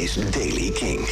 is Daily King.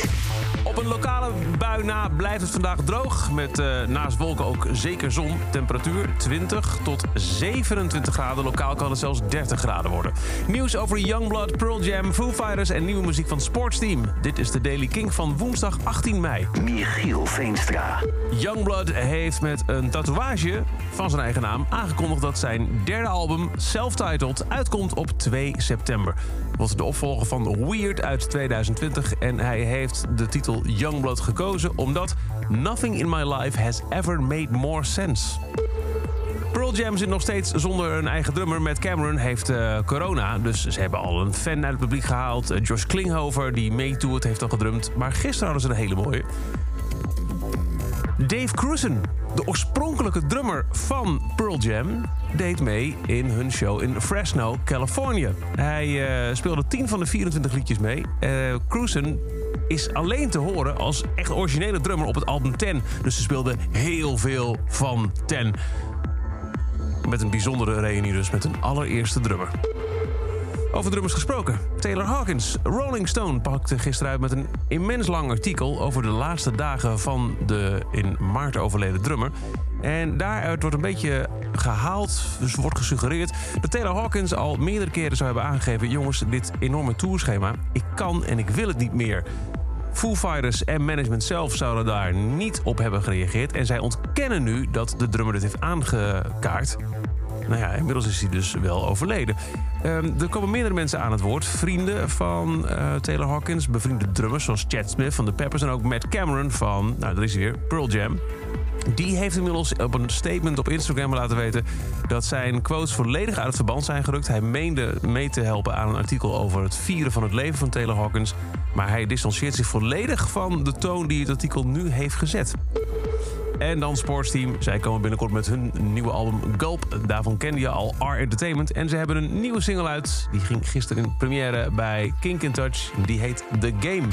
Op een lokale bui na blijft het vandaag droog. Met eh, naast wolken ook zeker zon. Temperatuur 20 tot 27 graden. Lokaal kan het zelfs 30 graden worden. Nieuws over Youngblood, Pearl Jam, Foo Fighters en nieuwe muziek van Sportsteam. Dit is de Daily King van woensdag 18 mei. Michiel Veenstra. Youngblood heeft met een tatoeage van zijn eigen naam aangekondigd dat zijn derde album, Self-Titled, uitkomt op 2 september. Wordt de opvolger van Weird uit 2020 en hij heeft de titel Youngblood gekozen omdat Nothing in my life has ever made more sense. Pearl Jam zit nog steeds zonder een eigen drummer. Matt Cameron heeft eh, corona, dus ze hebben al een fan uit het publiek gehaald. Eh, Josh Klinghoffer, die meetoert, heeft al gedrumd. Maar gisteren hadden ze een hele mooie. Dave Cruzen, de oorspronkelijke drummer van Pearl Jam, deed mee in hun show in Fresno, Californië. Hij eh, speelde 10 van de 24 liedjes mee. Uh, Cruzen is alleen te horen als echt originele drummer op het album 10. Dus ze speelde heel veel van 10. Met een bijzondere reunie dus met een allereerste drummer. Over drummers gesproken. Taylor Hawkins. Rolling Stone pakte gisteren uit met een immens lang artikel... over de laatste dagen van de in maart overleden drummer. En daaruit wordt een beetje gehaald, dus wordt gesuggereerd... dat Taylor Hawkins al meerdere keren zou hebben aangegeven... jongens, dit enorme tourschema, ik kan en ik wil het niet meer. Foo Fighters en management zelf zouden daar niet op hebben gereageerd... en zij ontkennen nu dat de drummer dit heeft aangekaart... Nou ja, inmiddels is hij dus wel overleden. Um, er komen meerdere mensen aan het woord. Vrienden van uh, Taylor Hawkins, bevriende drummers zoals Chad Smith van The Peppers... en ook Matt Cameron van, nou daar is hij weer, Pearl Jam. Die heeft inmiddels op een statement op Instagram laten weten... dat zijn quotes volledig uit het verband zijn gerukt. Hij meende mee te helpen aan een artikel over het vieren van het leven van Taylor Hawkins... maar hij distancieert zich volledig van de toon die het artikel nu heeft gezet. En dan Sportsteam. Zij komen binnenkort met hun nieuwe album Gulp. Daarvan kende je al R Entertainment. En ze hebben een nieuwe single uit. Die ging gisteren in première bij Kink in Touch. Die heet The Game.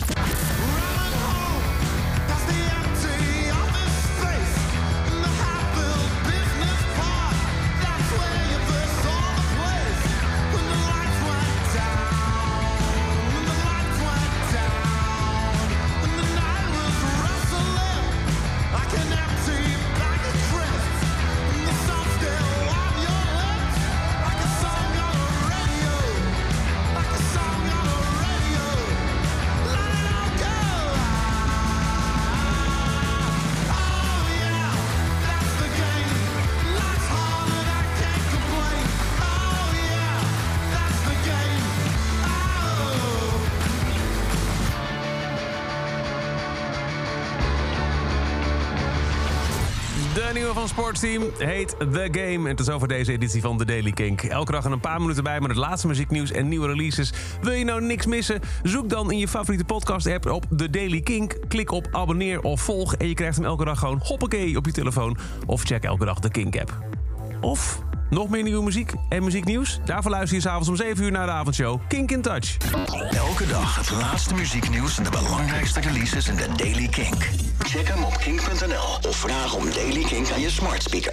De nieuwe van Sportsteam heet The Game. En tot over deze editie van The Daily Kink. Elke dag een paar minuten bij met het laatste muzieknieuws en nieuwe releases. Wil je nou niks missen? Zoek dan in je favoriete podcast-app op The Daily Kink. Klik op abonneer of volg en je krijgt hem elke dag gewoon hoppakee op je telefoon. Of check elke dag de Kink-app. Of nog meer nieuwe muziek en muzieknieuws? Daarvoor luister je s'avonds om 7 uur naar de avondshow Kink in Touch. Elke dag het laatste muzieknieuws en de belangrijkste releases in de Daily Kink. Check hem op kink.nl of vraag om Daily Kink aan je smart speaker.